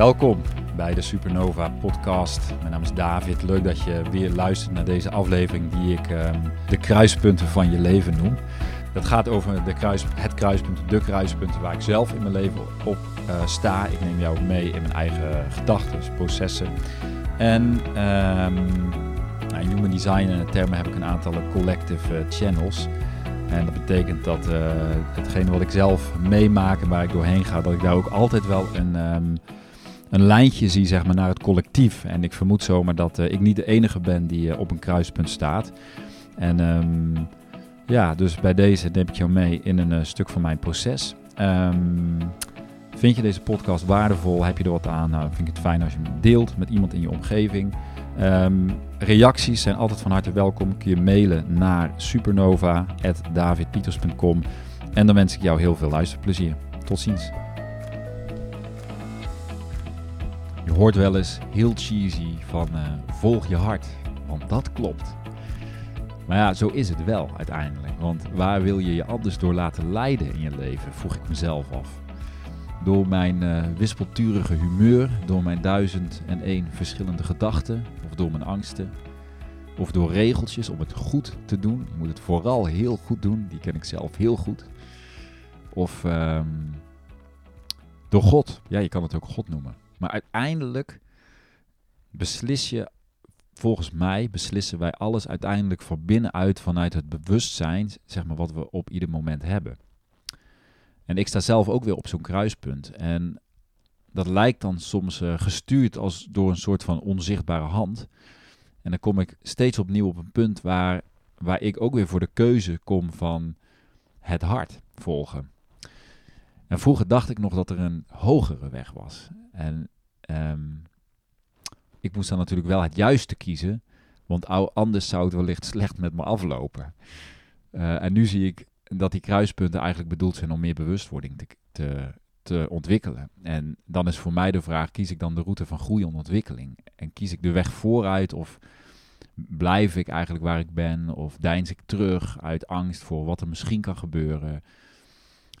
Welkom bij de Supernova podcast. Mijn naam is David. Leuk dat je weer luistert naar deze aflevering die ik ehm, de kruispunten van je leven noem. Dat gaat over de kruis, het kruispunt, de kruispunten waar ik zelf in mijn leven op uh, sta. Ik neem jou mee in mijn eigen gedachten, processen. En um, in human design termen heb ik een aantal collective uh, channels. En dat betekent dat uh, hetgene wat ik zelf meemaak en waar ik doorheen ga, dat ik daar ook altijd wel een, um, een lijntje zie zeg maar, naar het collectief. En ik vermoed zomaar dat uh, ik niet de enige ben die uh, op een kruispunt staat. En um, ja, dus bij deze neem ik jou mee in een stuk van mijn proces. Um, vind je deze podcast waardevol? Heb je er wat aan? Nou, vind ik het fijn als je hem deelt met iemand in je omgeving. Um, reacties zijn altijd van harte welkom. Kun je mailen naar supernova.davidpieters.com. En dan wens ik jou heel veel luisterplezier. Tot ziens. Je hoort wel eens heel cheesy van uh, volg je hart, want dat klopt. Maar ja, zo is het wel uiteindelijk. Want waar wil je je anders door laten leiden in je leven, vroeg ik mezelf af. Door mijn uh, wispelturige humeur, door mijn duizend en één verschillende gedachten, of door mijn angsten, of door regeltjes om het goed te doen. Je moet het vooral heel goed doen, die ken ik zelf heel goed. Of um, door God, ja, je kan het ook God noemen. Maar uiteindelijk beslis je, volgens mij, beslissen wij alles uiteindelijk van binnenuit vanuit het bewustzijn, zeg maar, wat we op ieder moment hebben. En ik sta zelf ook weer op zo'n kruispunt. En dat lijkt dan soms uh, gestuurd als door een soort van onzichtbare hand. En dan kom ik steeds opnieuw op een punt waar, waar ik ook weer voor de keuze kom van het hart volgen. En vroeger dacht ik nog dat er een hogere weg was. En um, ik moest dan natuurlijk wel het juiste kiezen, want anders zou het wellicht slecht met me aflopen. Uh, en nu zie ik dat die kruispunten eigenlijk bedoeld zijn om meer bewustwording te, te, te ontwikkelen. En dan is voor mij de vraag, kies ik dan de route van groei en ontwikkeling? En kies ik de weg vooruit of blijf ik eigenlijk waar ik ben? Of deins ik terug uit angst voor wat er misschien kan gebeuren?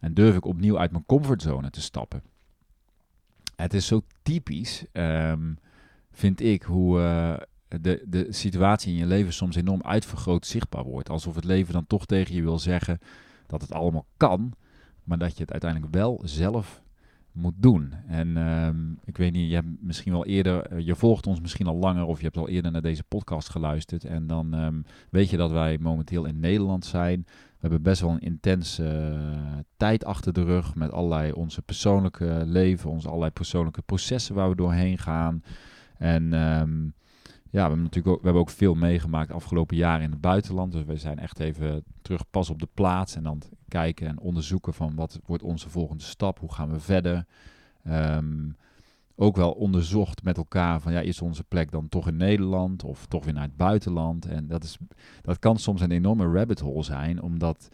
En durf ik opnieuw uit mijn comfortzone te stappen? Het is zo typisch, um, vind ik, hoe uh, de, de situatie in je leven soms enorm uitvergroot zichtbaar wordt. Alsof het leven dan toch tegen je wil zeggen dat het allemaal kan, maar dat je het uiteindelijk wel zelf moet doen. En um, ik weet niet, je hebt misschien wel eerder, eh, je volgt ons misschien al langer of je hebt al eerder naar deze podcast geluisterd. En dan um, weet je dat wij momenteel in Nederland zijn. We hebben best wel een intense uh, tijd achter de rug met allerlei onze persoonlijke leven, onze allerlei persoonlijke processen waar we doorheen gaan. En ja, we hebben natuurlijk ook, we hebben ook veel meegemaakt afgelopen jaren in het buitenland. Dus we zijn echt even terug pas op de plaats en dan kijken en onderzoeken van wat wordt onze volgende stap, hoe gaan we verder. Um, ook wel onderzocht met elkaar van ja, is onze plek dan toch in Nederland of toch weer naar het buitenland? En dat, is, dat kan soms een enorme rabbit hole zijn, omdat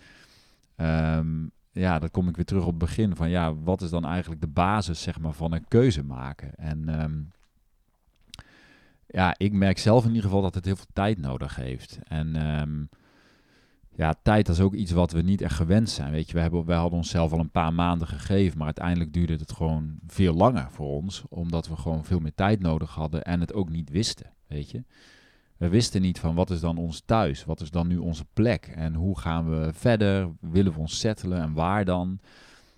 um, ja, dan kom ik weer terug op het begin van ja, wat is dan eigenlijk de basis zeg maar, van een keuze maken? En um, ja, ik merk zelf in ieder geval dat het heel veel tijd nodig heeft. En um, ja, tijd is ook iets wat we niet echt gewend zijn. Weet je, we, hebben, we hadden onszelf al een paar maanden gegeven, maar uiteindelijk duurde het gewoon veel langer voor ons, omdat we gewoon veel meer tijd nodig hadden en het ook niet wisten. Weet je, we wisten niet van wat is dan ons thuis, wat is dan nu onze plek en hoe gaan we verder, willen we ons settelen en waar dan.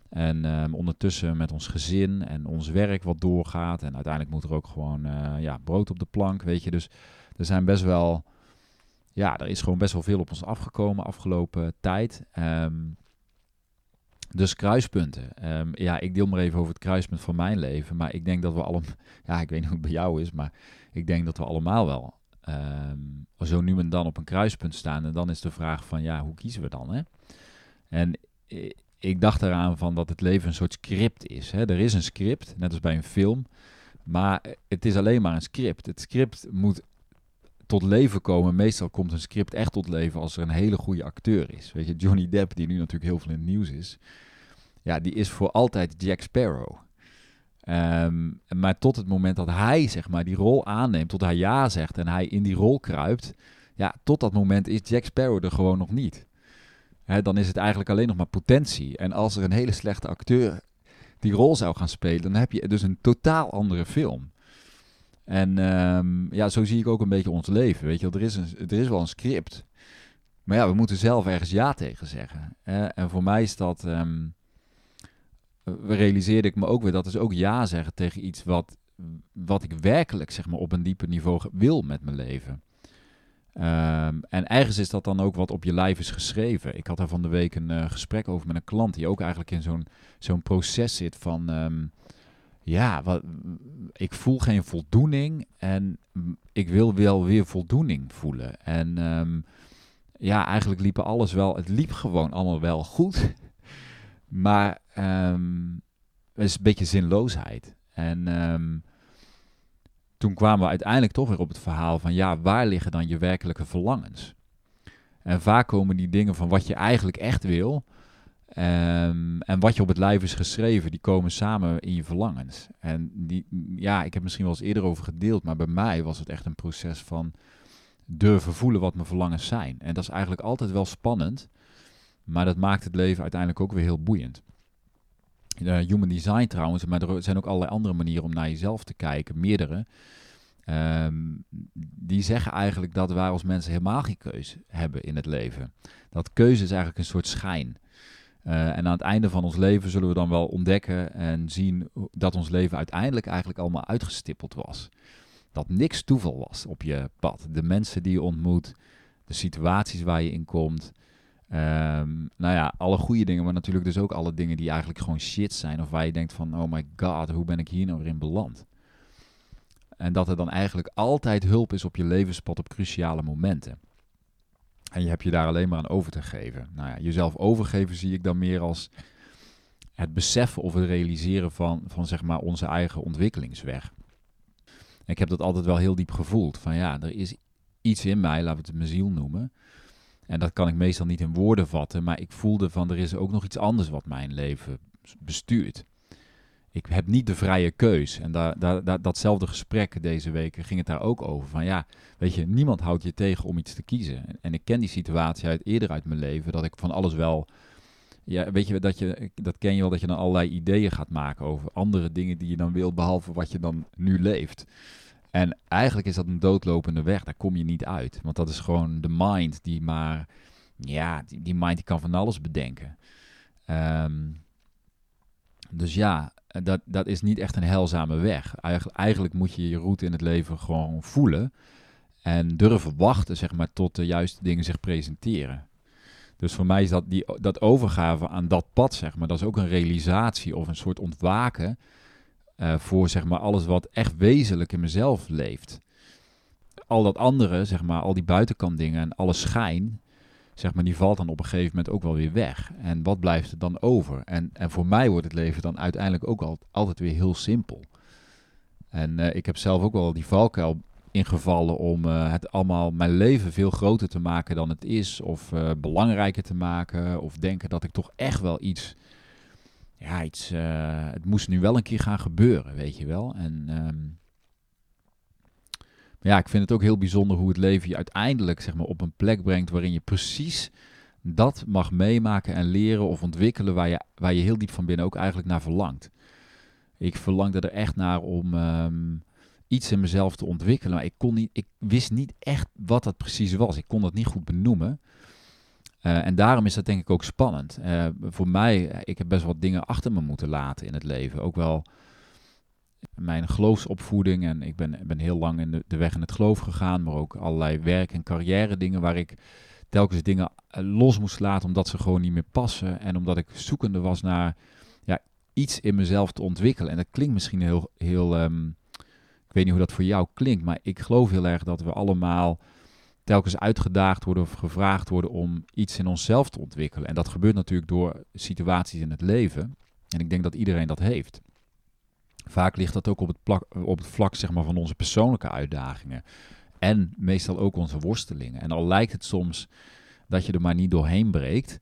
En um, ondertussen met ons gezin en ons werk wat doorgaat. En uiteindelijk moet er ook gewoon uh, ja, brood op de plank, weet je. Dus er zijn best wel, ja, er is gewoon best wel veel op ons afgekomen afgelopen tijd. Um, dus kruispunten. Um, ja, ik deel maar even over het kruispunt van mijn leven. Maar ik denk dat we allemaal, ja, ik weet niet hoe het bij jou is, maar ik denk dat we allemaal wel zo nu en dan op een kruispunt staan. En dan is de vraag van, ja, hoe kiezen we dan, hè? En ik dacht eraan van dat het leven een soort script is. Hè. Er is een script, net als bij een film. Maar het is alleen maar een script. Het script moet tot leven komen. Meestal komt een script echt tot leven als er een hele goede acteur is. Weet je, Johnny Depp, die nu natuurlijk heel veel in het nieuws is. Ja, die is voor altijd Jack Sparrow. Um, maar tot het moment dat hij, zeg maar, die rol aanneemt, tot hij ja zegt en hij in die rol kruipt. Ja, tot dat moment is Jack Sparrow er gewoon nog niet. Hè, dan is het eigenlijk alleen nog maar potentie. En als er een hele slechte acteur die rol zou gaan spelen, dan heb je dus een totaal andere film. En ehm, ja, zo zie ik ook een beetje ons leven. Weet je, er is, er is wel een script. Maar ja, we moeten zelf ergens ja tegen zeggen. Hè? En voor mij is dat. Um, realiseerde ik me ook weer dat is ook ja zeggen tegen iets wat, wat ik werkelijk zeg maar, op een dieper niveau wil met mijn leven. Um, en ergens is dat dan ook wat op je lijf is geschreven. Ik had daar van de week een uh, gesprek over met een klant die ook eigenlijk in zo'n zo'n proces zit van um, ja, wat, ik voel geen voldoening en ik wil wel weer voldoening voelen. En um, ja, eigenlijk liep alles wel, het liep gewoon allemaal wel goed. maar het is een beetje zinloosheid. En um, toen kwamen we uiteindelijk toch weer op het verhaal van ja, waar liggen dan je werkelijke verlangens? En vaak komen die dingen van wat je eigenlijk echt wil um, en wat je op het lijf is geschreven, die komen samen in je verlangens. En die, ja, ik heb misschien wel eens eerder over gedeeld, maar bij mij was het echt een proces van durven voelen wat mijn verlangens zijn. En dat is eigenlijk altijd wel spannend, maar dat maakt het leven uiteindelijk ook weer heel boeiend. Uh, human design trouwens, maar er zijn ook allerlei andere manieren om naar jezelf te kijken, meerdere. Um, die zeggen eigenlijk dat wij als mensen helemaal geen keuze hebben in het leven. Dat keuze is eigenlijk een soort schijn. Uh, en aan het einde van ons leven zullen we dan wel ontdekken en zien dat ons leven uiteindelijk eigenlijk allemaal uitgestippeld was. Dat niks toeval was op je pad. De mensen die je ontmoet, de situaties waar je in komt, Um, nou ja, alle goede dingen, maar natuurlijk dus ook alle dingen die eigenlijk gewoon shit zijn. Of waar je denkt van, oh my god, hoe ben ik hier nou weer in beland? En dat er dan eigenlijk altijd hulp is op je levenspad op cruciale momenten. En je hebt je daar alleen maar aan over te geven. Nou ja, jezelf overgeven zie ik dan meer als het beseffen of het realiseren van, van zeg maar onze eigen ontwikkelingsweg. ik heb dat altijd wel heel diep gevoeld. Van ja, er is iets in mij, laten we het mijn ziel noemen en dat kan ik meestal niet in woorden vatten, maar ik voelde van er is ook nog iets anders wat mijn leven bestuurt. Ik heb niet de vrije keus. En datzelfde gesprek deze weken ging het daar ook over. Van ja, weet je, niemand houdt je tegen om iets te kiezen. En ik ken die situatie uit eerder uit mijn leven, dat ik van alles wel. Ja, weet je, dat, je, dat ken je wel, dat je dan allerlei ideeën gaat maken over andere dingen die je dan wil, behalve wat je dan nu leeft. En eigenlijk is dat een doodlopende weg, daar kom je niet uit. Want dat is gewoon de mind die maar, ja, die, mind die kan van alles bedenken. Um, dus ja, dat, dat is niet echt een heilzame weg. Eigenlijk, eigenlijk moet je je route in het leven gewoon voelen. En durven wachten, zeg maar, tot de juiste dingen zich presenteren. Dus voor mij is dat, die, dat overgave aan dat pad, zeg maar, dat is ook een realisatie of een soort ontwaken uh, voor zeg maar alles wat echt wezenlijk in mezelf leeft. Al dat andere, zeg maar, al die buitenkant dingen en alle schijn, zeg maar, die valt dan op een gegeven moment ook wel weer weg. En wat blijft er dan over? En, en voor mij wordt het leven dan uiteindelijk ook al, altijd weer heel simpel. En uh, ik heb zelf ook wel die valkuil ingevallen om uh, het allemaal mijn leven veel groter te maken dan het is, of belangrijker te maken, of denken dat ik toch echt wel iets ja, uh, het moest nu wel een keer gaan gebeuren, weet je wel. En um, ja, ik vind het ook heel bijzonder hoe het leven je uiteindelijk zeg maar, op een plek brengt waarin je precies dat mag meemaken en leren of ontwikkelen waar je, waar je heel diep van binnen ook eigenlijk naar verlangt. Ik verlangde er echt naar om um, iets in mezelf te ontwikkelen, maar ik, kon niet, ik wist niet echt wat dat precies was. Ik kon dat niet goed benoemen. Uh, en daarom is dat denk ik ook spannend. Uh, voor mij, ik heb best wat dingen achter me moeten laten in het leven. Ook wel mijn geloofsopvoeding. En ik ben, ben heel lang in de, de, weg in het geloof gegaan. Maar ook allerlei werk- en carrière dingen waar ik telkens dingen eh, los moest laten. Omdat ze gewoon niet meer passen. En omdat ik zoekende was naar ja, iets in mezelf te ontwikkelen. En dat klinkt misschien heel... heel um, ik weet niet hoe dat voor jou klinkt. Maar ik geloof heel erg dat we allemaal telkens uitgedaagd worden of gevraagd worden om iets in onszelf te ontwikkelen. En dat gebeurt natuurlijk door situaties in het leven. En ik denk dat iedereen dat heeft. Vaak ligt dat ook op het, plak, op het vlak zeg maar, van onze persoonlijke uitdagingen. En meestal ook onze worstelingen. En al lijkt het soms dat je er maar niet doorheen breekt.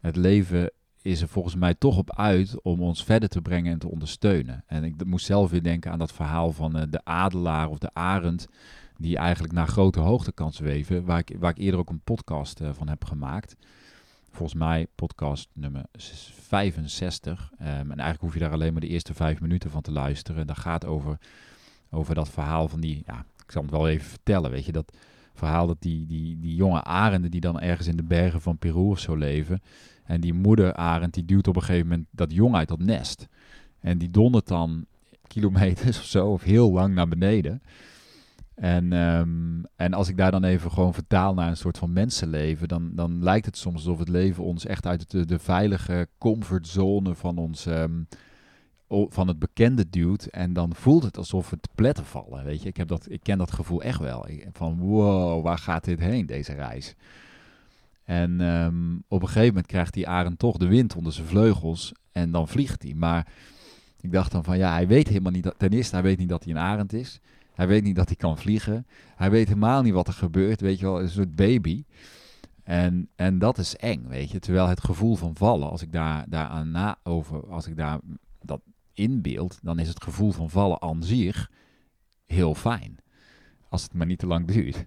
Het leven is er volgens mij toch op uit om ons verder te brengen en te ondersteunen. En ik moest zelf weer denken aan dat verhaal van uh, de adelaar of de arend die eigenlijk naar grote hoogte kan zweven, waar ik, waar ik eerder ook een podcast uh, van heb gemaakt. volgens mij podcast nummer 65. Ehm, en eigenlijk hoef je daar alleen maar de eerste vijf minuten van te luisteren. Dat gaat over, over dat verhaal van die, ja, ik zal het wel even vertellen, weet je, dat verhaal dat die, die, die jonge arenden die dan ergens in de bergen van Peru of zo leven. En die moeder arend die duwt op een gegeven moment dat jong uit dat nest. En die dondert dan kilometers of zo, of heel lang naar beneden. En, ehm, en als ik daar dan even gewoon vertaal naar een soort van mensenleven, dan, dan lijkt het soms alsof het leven ons echt uit de, de veilige comfortzone van, ons, ehm, van het bekende duwt. En dan voelt het alsof het pletten vallen. Weet je, ik, heb dat, ik ken dat gevoel echt wel. Van wow, waar gaat dit heen, deze reis? En ehm, op een gegeven moment krijgt die arend toch de wind onder zijn vleugels en dan vliegt hij. Maar ik dacht dan van ja, hij weet helemaal niet, dat, ten eerste hij weet niet dat hij een arend is. Hij weet niet dat hij kan vliegen. Hij weet helemaal niet wat er gebeurt, weet je wel, een soort baby. En, en dat is eng, weet je. Terwijl het gevoel van vallen, als ik daar, daar aan na over, als ik daar dat inbeeld, dan is het gevoel van vallen aan zich heel fijn. Als het maar niet te lang duurt.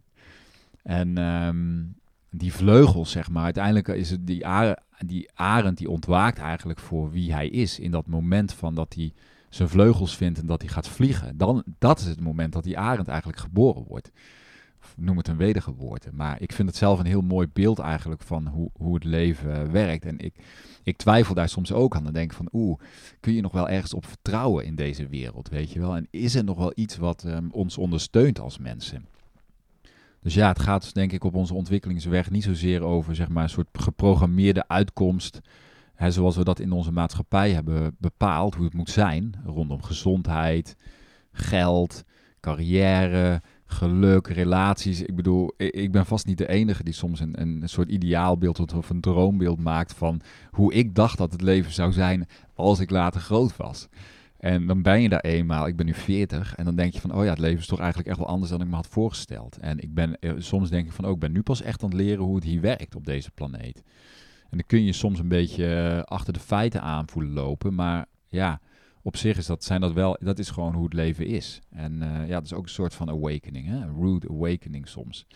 En ehm, die vleugels, zeg maar, uiteindelijk is het die, are, die arend die ontwaakt eigenlijk voor wie hij is. In dat moment van dat hij zijn vleugels vindt en dat hij gaat vliegen. Dan, dat is het moment dat die arend eigenlijk geboren wordt. noem het een wedergeboorte. Maar ik vind het zelf een heel mooi beeld eigenlijk van hoe, hoe het leven werkt. En ik, ik twijfel daar soms ook aan. Dan denk ik van, oeh, kun je nog wel ergens op vertrouwen in deze wereld, weet je wel? En is er nog wel iets wat um, ons ondersteunt als mensen? Dus ja, het gaat denk ik op onze ontwikkelingsweg niet zozeer over zeg maar, een soort geprogrammeerde uitkomst. Zoals we dat in onze maatschappij hebben bepaald, hoe het moet zijn. Rondom gezondheid, geld, carrière, geluk, relaties. Ik bedoel, ik ben vast niet de enige die soms een, een soort ideaalbeeld of een droombeeld maakt van hoe ik dacht dat het leven zou zijn als ik later groot was. En dan ben je daar eenmaal, ik ben nu 40, en dan denk je van, oh ja, het leven is toch eigenlijk echt wel anders dan ik me had voorgesteld. En ik ben, eh, soms denk ik van, oh, ik ben nu pas echt aan het leren hoe het hier werkt op deze planeet. En dan kun je soms een beetje eh, achter de feiten aan voelen lopen, maar ja, op zich is dat, zijn dat wel, dat is gewoon hoe het leven is. En uh, ja, dat is ook een soort van awakening, hè? een rude awakening soms.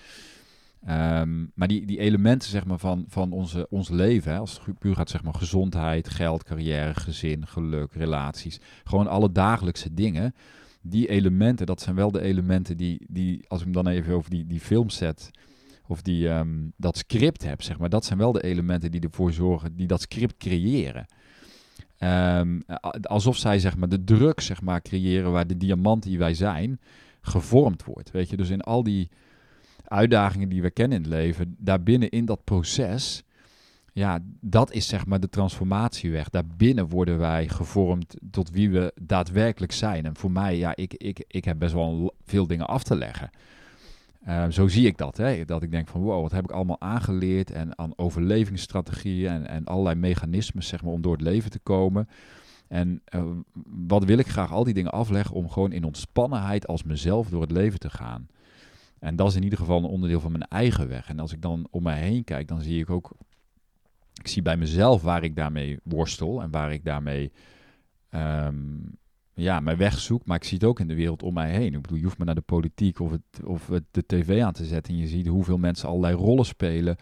Ehm, maar die, die elementen zeg maar, van, van onze, ons leven, hè, als het puur gaat zeg maar, gezondheid, geld, carrière, gezin, geluk, relaties, gewoon alle dagelijkse dingen, die elementen, dat zijn wel de elementen die, die als ik hem dan even over die, die filmset of die, ehm, dat script heb, zeg maar, dat zijn wel de elementen die ervoor zorgen, die dat script creëren. Ehm, alsof zij zeg maar, de druk zeg maar, creëren waar de diamant die wij zijn gevormd wordt. Weet je, dus in al die uitdagingen die we kennen in het leven, daarbinnen in dat proces, ja, dat is zeg maar de transformatieweg. Daarbinnen worden wij gevormd tot wie we daadwerkelijk zijn. En voor mij, ja, ik, ik, ik heb best wel veel dingen af te leggen. Uh, zo zie ik dat. Hè? Dat ik denk van wow, wat heb ik allemaal aangeleerd en aan overlevingsstrategieën en, en allerlei mechanismes zeg maar, om door het leven te komen. En uh, wat wil ik graag al die dingen afleggen om gewoon in ontspannenheid als mezelf door het leven te gaan. En dat is in ieder geval een onderdeel van mijn eigen weg. En als ik dan om mij heen kijk, dan zie ik ook, ik zie bij mezelf waar ik daarmee worstel en waar ik daarmee um, ja, mijn weg zoek. Maar ik zie het ook in de wereld om mij heen. Ik bedoel, je hoeft maar naar de politiek of, het, of het, de tv aan te zetten. En je ziet hoeveel mensen allerlei rollen spelen.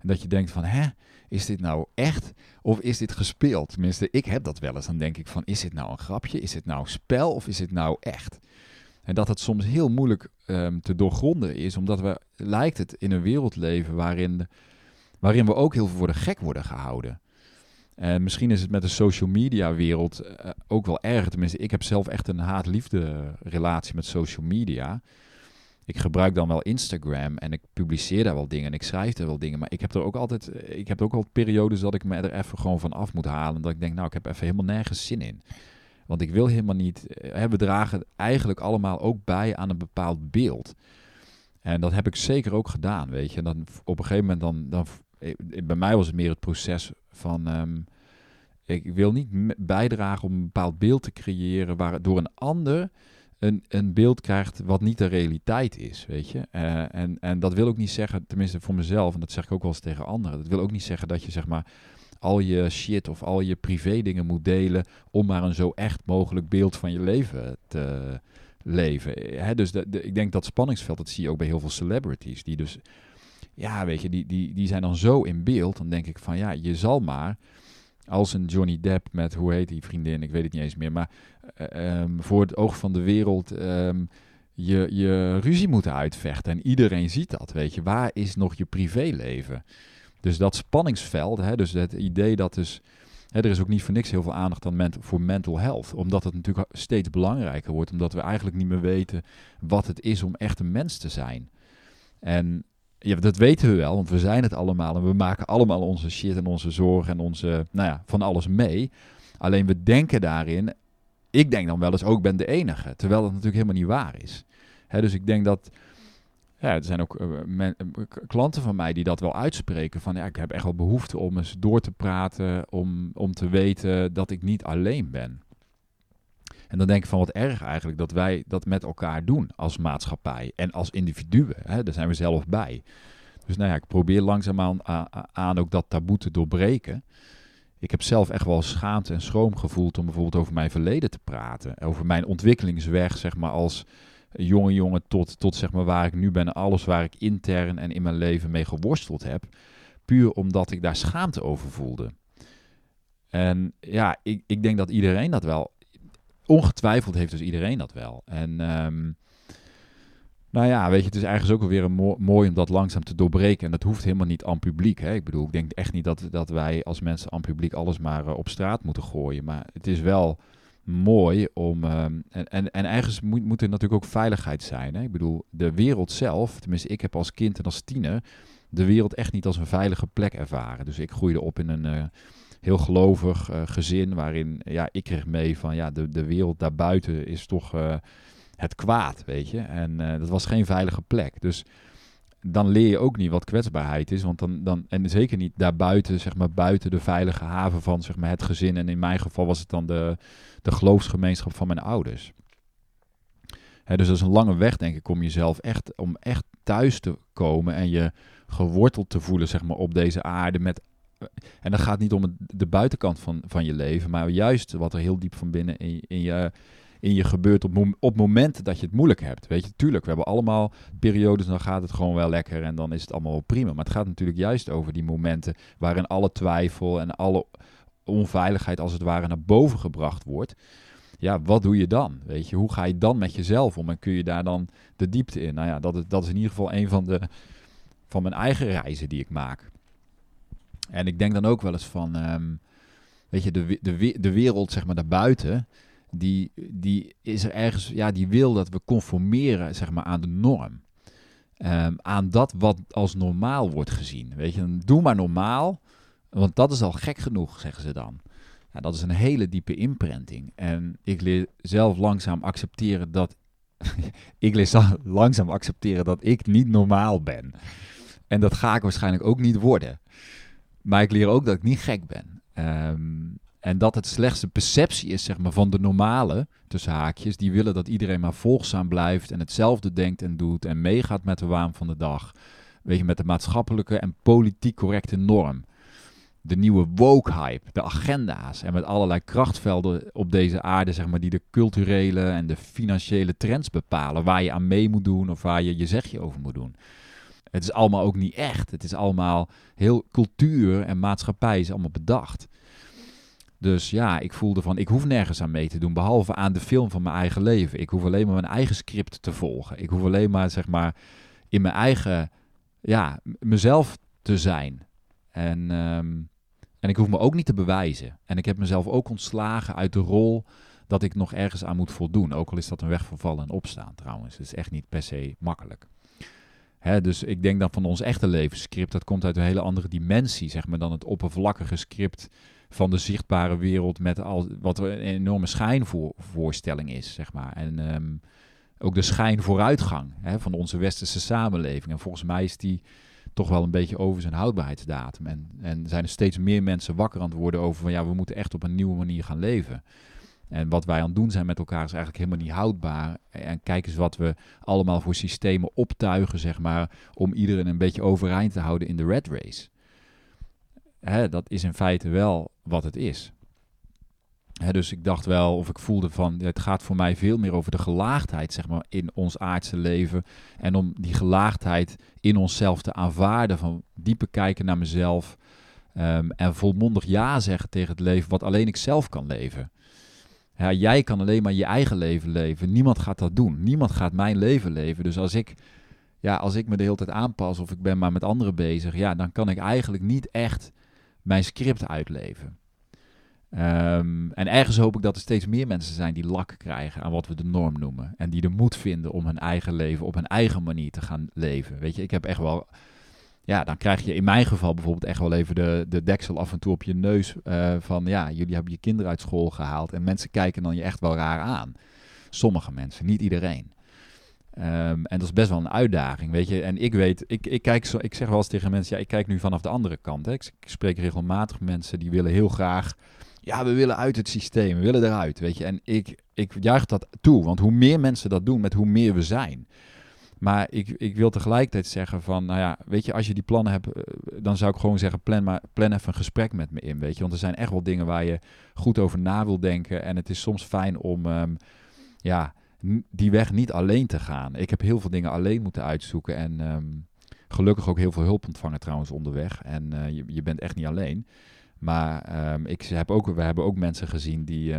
En dat je denkt van, hè, is dit nou echt of is dit gespeeld? Tenminste, ik heb dat wel eens. Dan denk ik van, is dit nou een grapje? Is dit nou spel of is dit nou echt? En dat het soms heel moeilijk um, te doorgronden is, omdat we, lijkt het, in een wereld leven waarin, waarin we ook heel veel voor de gek worden gehouden. En misschien is het met de social media wereld uh, ook wel erg. Tenminste, ik heb zelf echt een haat-liefde relatie met social media. Ik gebruik dan wel Instagram en ik publiceer daar wel dingen en ik schrijf daar wel dingen. Maar ik heb er ook altijd, ik heb ook al periodes dat ik me er even gewoon van af moet halen. Dat ik denk, nou, ik heb even helemaal nergens zin in. Want ik wil helemaal niet. Hè, we dragen eigenlijk allemaal ook bij aan een bepaald beeld. En dat heb ik zeker ook gedaan, weet je. En dan op een gegeven moment dan, dan eh, bij mij was het meer het proces van. Ehm, ik wil niet bijdragen om een bepaald beeld te creëren waardoor een ander een, een beeld krijgt wat niet de realiteit is, weet je. Uh, en, en dat wil ook niet zeggen, tenminste voor mezelf, en dat zeg ik ook wel eens tegen anderen, dat wil ook niet zeggen dat je zeg maar al je shit of al je privé dingen moet delen om maar een zo echt mogelijk beeld van je leven te leven. Hè, dus de, ik denk dat spanningsveld, dat zie je ook bij heel veel celebrities, die dus ja, weet je, die, die, die zijn dan zo in beeld. Dan denk ik van ja, je zal maar als een Johnny Depp met, hoe heet die vriendin, ik weet het niet eens meer, maar eh, ehm, voor het oog van de wereld ehm, je, je ruzie moeten uitvechten. En iedereen ziet dat, weet je. Waar is nog je privéleven? Dus dat spanningsveld, hè, dus het idee dat dus... Er is ook niet voor niks heel veel aandacht aan ment voor mental health. Omdat het natuurlijk steeds belangrijker wordt. Omdat we eigenlijk niet meer weten wat het is om echt een mens te zijn. En ja, dat weten we wel, want we zijn het allemaal. En we maken allemaal onze shit en onze zorgen en onze, nou ja, van alles mee. Alleen we denken daarin, ik denk dan wel eens ook ben de enige. Terwijl dat natuurlijk helemaal niet waar is. Hè, dus ik denk dat ja, er zijn ook uh, klanten van mij die dat wel uitspreken. Van ja, ik heb echt wel behoefte om eens door te praten. Om, om te weten dat ik niet alleen ben. En dan denk ik van wat erg eigenlijk dat wij dat met elkaar doen als maatschappij. En als individuen. Hè, daar zijn we zelf bij. Dus nou ja, ik probeer langzaamaan aan, ook dat taboe te doorbreken. Ik heb zelf echt wel schaamte en schroom gevoeld om bijvoorbeeld over mijn verleden te praten. Over mijn ontwikkelingsweg, zeg maar, als jonge jongen tot, tot zeg maar waar ik nu ben. Alles waar ik intern en in mijn leven mee geworsteld heb. Puur omdat ik daar schaamte over voelde. En ja, ik, ik denk dat iedereen dat wel. Ongetwijfeld heeft dus iedereen dat wel. En um, nou ja, weet je, het is eigenlijk ook weer een mooi om dat langzaam te doorbreken. En dat hoeft helemaal niet aan publiek. Hè? Ik bedoel, ik denk echt niet dat, dat wij als mensen aan publiek alles maar uh, op straat moeten gooien. Maar het is wel mooi om. Ehm, en, en, en ergens moet, moet er natuurlijk ook veiligheid zijn. Hè? Ik bedoel, de wereld zelf, tenminste, ik heb als kind en als tiener de wereld echt niet als een veilige plek ervaren. Dus ik groeide op in een uh, heel gelovig uh, gezin waarin ja, ik kreeg mee van ja, de, de wereld daarbuiten is toch uh, het kwaad, weet je. En dat was geen veilige plek. Dus dan leer je ook niet wat kwetsbaarheid is. Want dan, dan, en zeker niet daarbuiten, zeg maar, buiten de veilige haven van zeg maar, het gezin. En in mijn geval was het dan de, de geloofsgemeenschap van mijn ouders. Hè, dus dat is een lange weg, denk ik, om jezelf echt, om echt thuis te komen en je geworteld te voelen, zeg maar, op deze aarde. Met, en dat gaat niet om de buitenkant van, van je leven, maar juist wat er heel diep van binnen in, in je in je gebeurt op, op momenten dat je het moeilijk hebt. Weet je, tuurlijk, we hebben allemaal periodes, dan gaat het gewoon wel lekker en dan is het allemaal wel prima. Maar het gaat natuurlijk juist over die momenten waarin alle twijfel en alle onveiligheid als het ware naar boven gebracht wordt. Ja, wat doe je dan? Weet je, hoe ga je dan met jezelf om en kun je daar dan de diepte in? Nou ja, dat is, dat is in ieder geval een van, de, van mijn eigen reizen die ik maak. En ik denk dan ook wel eens van, um, weet je, de, de, de wereld zeg maar daarbuiten, die, die is er ergens, ja, die wil dat we conformeren zeg maar, aan de norm. Um, aan dat wat als normaal wordt gezien. Weet je, doe maar normaal, want dat is al gek genoeg, zeggen ze dan. Ja, dat is een hele diepe imprinting. En ik leer zelf langzaam accepteren dat. ik leer langzaam accepteren dat ik niet normaal ben. En dat ga ik waarschijnlijk ook niet worden. Maar ik leer ook dat ik niet gek ben. Um, en dat het slechts de perceptie is zeg maar, van de normale, tussen haakjes, die willen dat iedereen maar volgzaam blijft en hetzelfde denkt en doet en meegaat met de waan van de dag. Weet je, met de maatschappelijke en politiek correcte norm. De nieuwe woke-hype, de agenda's en met allerlei krachtvelden op deze aarde, zeg maar, die de culturele en de financiële trends bepalen, waar je aan mee moet doen of waar je je zegje over moet doen. Het is allemaal ook niet echt. Het is allemaal heel cultuur en maatschappij is allemaal bedacht. Dus ja, ik voelde van, ik hoef nergens aan mee te doen, behalve aan de film van mijn eigen leven. Ik hoef alleen maar mijn eigen script te volgen. Ik hoef alleen maar, zeg maar, in mijn eigen, ja, mezelf te zijn. En, um, en ik hoef me ook niet te bewijzen. En ik heb mezelf ook ontslagen uit de rol dat ik nog ergens aan moet voldoen. Ook al is dat een weg vervallen en opstaan trouwens. Het is echt niet per se makkelijk. Dus ik denk dan van ons echte levensscript, dat komt uit een hele andere dimensie, zeg maar, dan het oppervlakkige script van de zichtbare wereld met al wat een enorme schijnvoorstelling is, zeg maar. En um, ook de schijnvooruitgang van onze westerse samenleving. En volgens mij is die toch wel een beetje over zijn houdbaarheidsdatum. En, en zijn er steeds meer mensen wakker aan het worden over van ja, we moeten echt op een nieuwe manier gaan leven. En wat wij aan het doen zijn met elkaar is eigenlijk helemaal niet houdbaar. En kijk eens wat we allemaal voor systemen optuigen, zeg maar, om iedereen een beetje overeind te houden in de red race hè, dat is in feite wel wat het is. dus ik dacht wel, of ik voelde van, het gaat voor mij veel meer over de gelaagdheid, zeg maar, in ons aardse leven. En om die gelaagdheid in onszelf te aanvaarden, van dieper kijken naar mezelf. Ehm, en volmondig ja zeggen tegen het leven wat alleen ik zelf kan leven. Ja, jij kan alleen maar je eigen leven leven. Niemand gaat dat doen. Niemand gaat mijn leven leven. Dus als ik, ja, als ik me de hele tijd aanpas of ik ben maar met anderen bezig, ja, dan kan ik eigenlijk niet echt mijn script uitleven. Ehm, en ergens hoop ik dat er steeds meer mensen zijn die lak krijgen aan wat we de norm noemen. En die de moed vinden om hun eigen leven op hun eigen manier te gaan leven. Weet je, ik heb echt wel. Ja, dan krijg je in mijn geval bijvoorbeeld echt wel even de, de deksel af en toe op je neus. Uh, van ja, jullie hebben je kinderen uit school gehaald. En mensen kijken dan je echt wel raar aan. Sommige mensen, niet iedereen. Um, en dat is best wel een uitdaging, weet je. En ik weet, ik, ik, kijk zo, ik zeg wel eens tegen mensen, ja, ik kijk nu vanaf de andere kant. Hè. Ik, ik spreek regelmatig mensen die willen heel graag ja, we willen uit het systeem, we willen eruit, weet je. En ik, ik juich dat toe, want hoe meer mensen dat doen, met hoe meer we zijn. Maar ik, ik wil tegelijkertijd zeggen van, nou ja, weet je, als je die plannen hebt, eh, dan zou ik gewoon zeggen, plan, maar, plan even een gesprek met me in, weet je. Want er zijn echt wel dingen waar je goed over na wil denken. En het is soms fijn om, um, ja, die weg niet alleen te gaan. Ik heb heel veel dingen alleen moeten uitzoeken en um, gelukkig ook heel veel hulp ontvangen trouwens onderweg. En uh, je, je bent echt niet alleen. Maar um, ik heb ook, we hebben ook mensen gezien die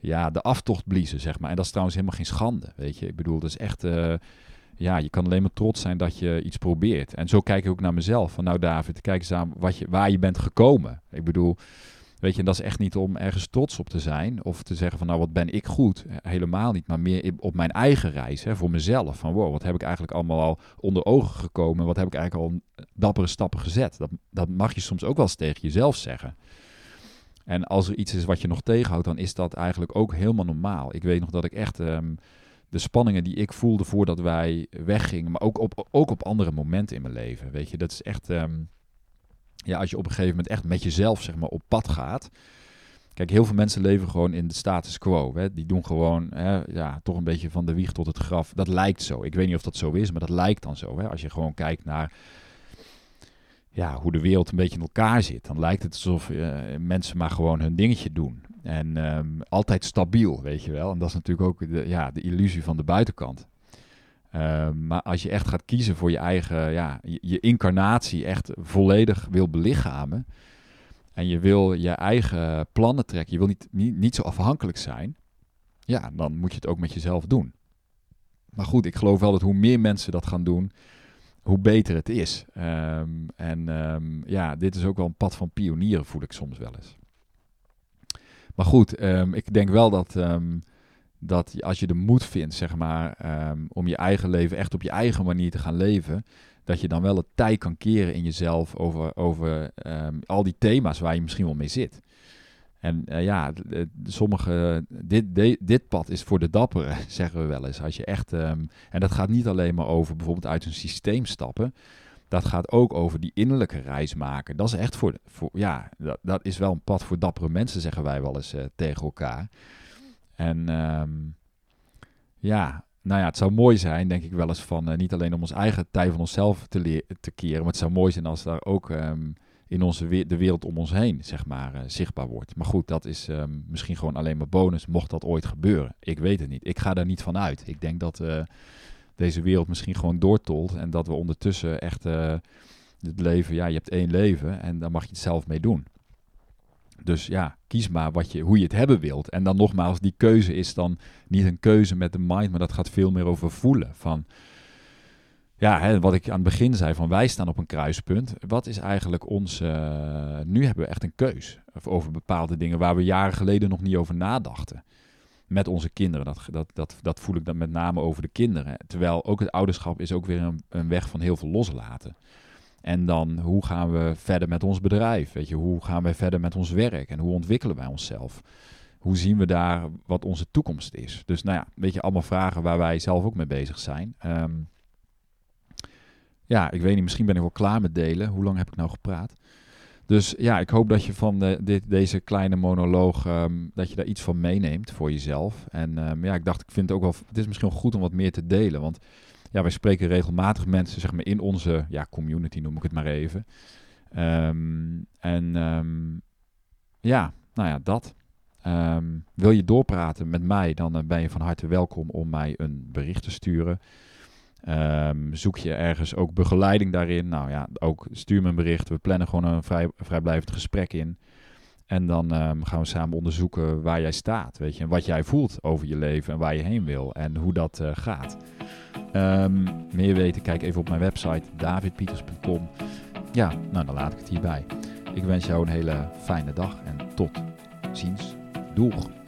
ja, de aftocht bliezen, zeg maar. En dat is trouwens helemaal geen schande, weet je. Ik bedoel, dat is echt... Uh, ja, je kan alleen maar trots zijn dat je iets probeert. En zo kijk ik ook naar mezelf. Van nou David, kijk eens aan wat waar je bent gekomen. Ik bedoel, Weet je, en dat is echt niet om ergens trots op te zijn of te zeggen van nou wat ben ik goed. Helemaal niet, maar meer op mijn eigen reis, hè, voor mezelf. Van wow, wat heb ik eigenlijk allemaal al onder ogen gekomen? Wat heb ik eigenlijk al dappere stappen gezet? Dat, dat mag je soms ook wel eens tegen jezelf zeggen. En als er iets is wat je nog tegenhoudt, dan is dat eigenlijk ook helemaal normaal. Ik weet nog dat ik echt um, de spanningen die ik voelde voordat wij weggingen, maar ook op, ook op andere momenten in mijn leven. Weet je, dat is echt. Um, ja, als je op een gegeven moment echt met jezelf zeg maar, op pad gaat. Kijk, heel veel mensen leven gewoon in de status quo. Hè. Die doen gewoon hè, ja, toch een beetje van de wieg tot het graf. Dat lijkt zo. Ik weet niet of dat zo is, maar dat lijkt dan zo. Hè. Als je gewoon kijkt naar ja, hoe de wereld een beetje in elkaar zit. Dan lijkt het alsof uh, mensen maar gewoon hun dingetje doen. En um, altijd stabiel, weet je wel. En dat is natuurlijk ook de, ja, de illusie van de buitenkant. Uh, maar als je echt gaat kiezen voor je eigen, ja, je, incarnatie echt volledig wil belichamen. En je wil je eigen plannen trekken. Je wil niet, niet, zo afhankelijk zijn. Ja, dan moet je het ook met jezelf doen. Maar goed, ik geloof wel dat hoe meer mensen dat gaan doen, hoe beter het is. Um, en ja, dit is ook wel een pad van pionieren, voel ik soms wel eens. Maar goed, um, ik denk wel dat dat als je de moed vindt, zeg maar, um, om je eigen leven echt op je eigen manier te gaan leven, dat je dan wel het tijd kan keren in jezelf over, over al die thema's waar je misschien wel mee zit. En uh, ja, sommige, dit, dit pad is voor de dapperen, zeggen we wel eens. Als je echt, en dat gaat niet alleen maar over bijvoorbeeld uit een systeem stappen. Dat gaat ook over die innerlijke reis maken. Dat is echt voor, voor ja, dat, dat is wel een pad voor dappere mensen, zeggen wij wel eens uh, tegen elkaar. En um, ja, nou ja, het zou mooi zijn, denk ik wel eens, van uh, niet alleen om ons eigen tijd van onszelf te, te keren, maar het zou mooi zijn als daar ook um, in onze we de wereld om ons heen, zeg maar, uh, zichtbaar wordt. Maar goed, dat is um, misschien gewoon alleen maar bonus, mocht dat ooit gebeuren. Ik weet het niet. Ik ga daar niet van uit. Ik denk dat deze wereld misschien gewoon doortolt en dat we ondertussen echt het leven, ja, je hebt één leven en daar mag je het zelf mee doen. Dus ja, kies maar wat je, hoe je het hebben wilt. En dan nogmaals, die keuze is dan niet een keuze met de mind, maar dat gaat veel meer over voelen. Van, ja, hè, wat ik aan het begin zei, van wij staan op een kruispunt. Wat is eigenlijk ons... Uh, nu hebben we echt een keus over bepaalde dingen waar we jaren geleden nog niet over nadachten. Met onze kinderen. Dat, dat, dat, dat voel ik dan met name over de kinderen. Terwijl ook het ouderschap is ook weer een, een weg van heel veel loslaten. En dan hoe gaan we verder met ons bedrijf? Weet je, hoe gaan we verder met ons werk? En hoe ontwikkelen wij onszelf? Hoe zien we daar wat onze toekomst is? Dus nou ja, weet je, allemaal vragen waar wij zelf ook mee bezig zijn. Um, ja, ik weet niet, misschien ben ik wel klaar met delen. Hoe lang heb ik nou gepraat? Dus ja, ik hoop dat je van de, dit, deze kleine monoloog, um, dat je daar iets van meeneemt voor jezelf. En um, ja, ik dacht, ik vind het ook wel, het is misschien wel goed om wat meer te delen. Want ja, wij spreken regelmatig mensen zeg maar, in onze ja, community, noem ik het maar even. Um, en ja, nou ja, dat. Ehm, wil je doorpraten met mij, dan ben je van harte welkom om mij een bericht te sturen. Ehm, zoek je ergens ook begeleiding daarin? Nou ja, ook stuur me een bericht. We plannen gewoon een vrij, vrijblijvend gesprek in. En dan ehm, gaan we samen onderzoeken waar jij staat, weet je, en wat jij voelt over je leven en waar je heen wil en hoe dat uh, gaat. Um, meer weten, kijk even op mijn website davidpieters.com. Ja, nou dan laat ik het hierbij. Ik wens jou een hele fijne dag en tot ziens. Doeg!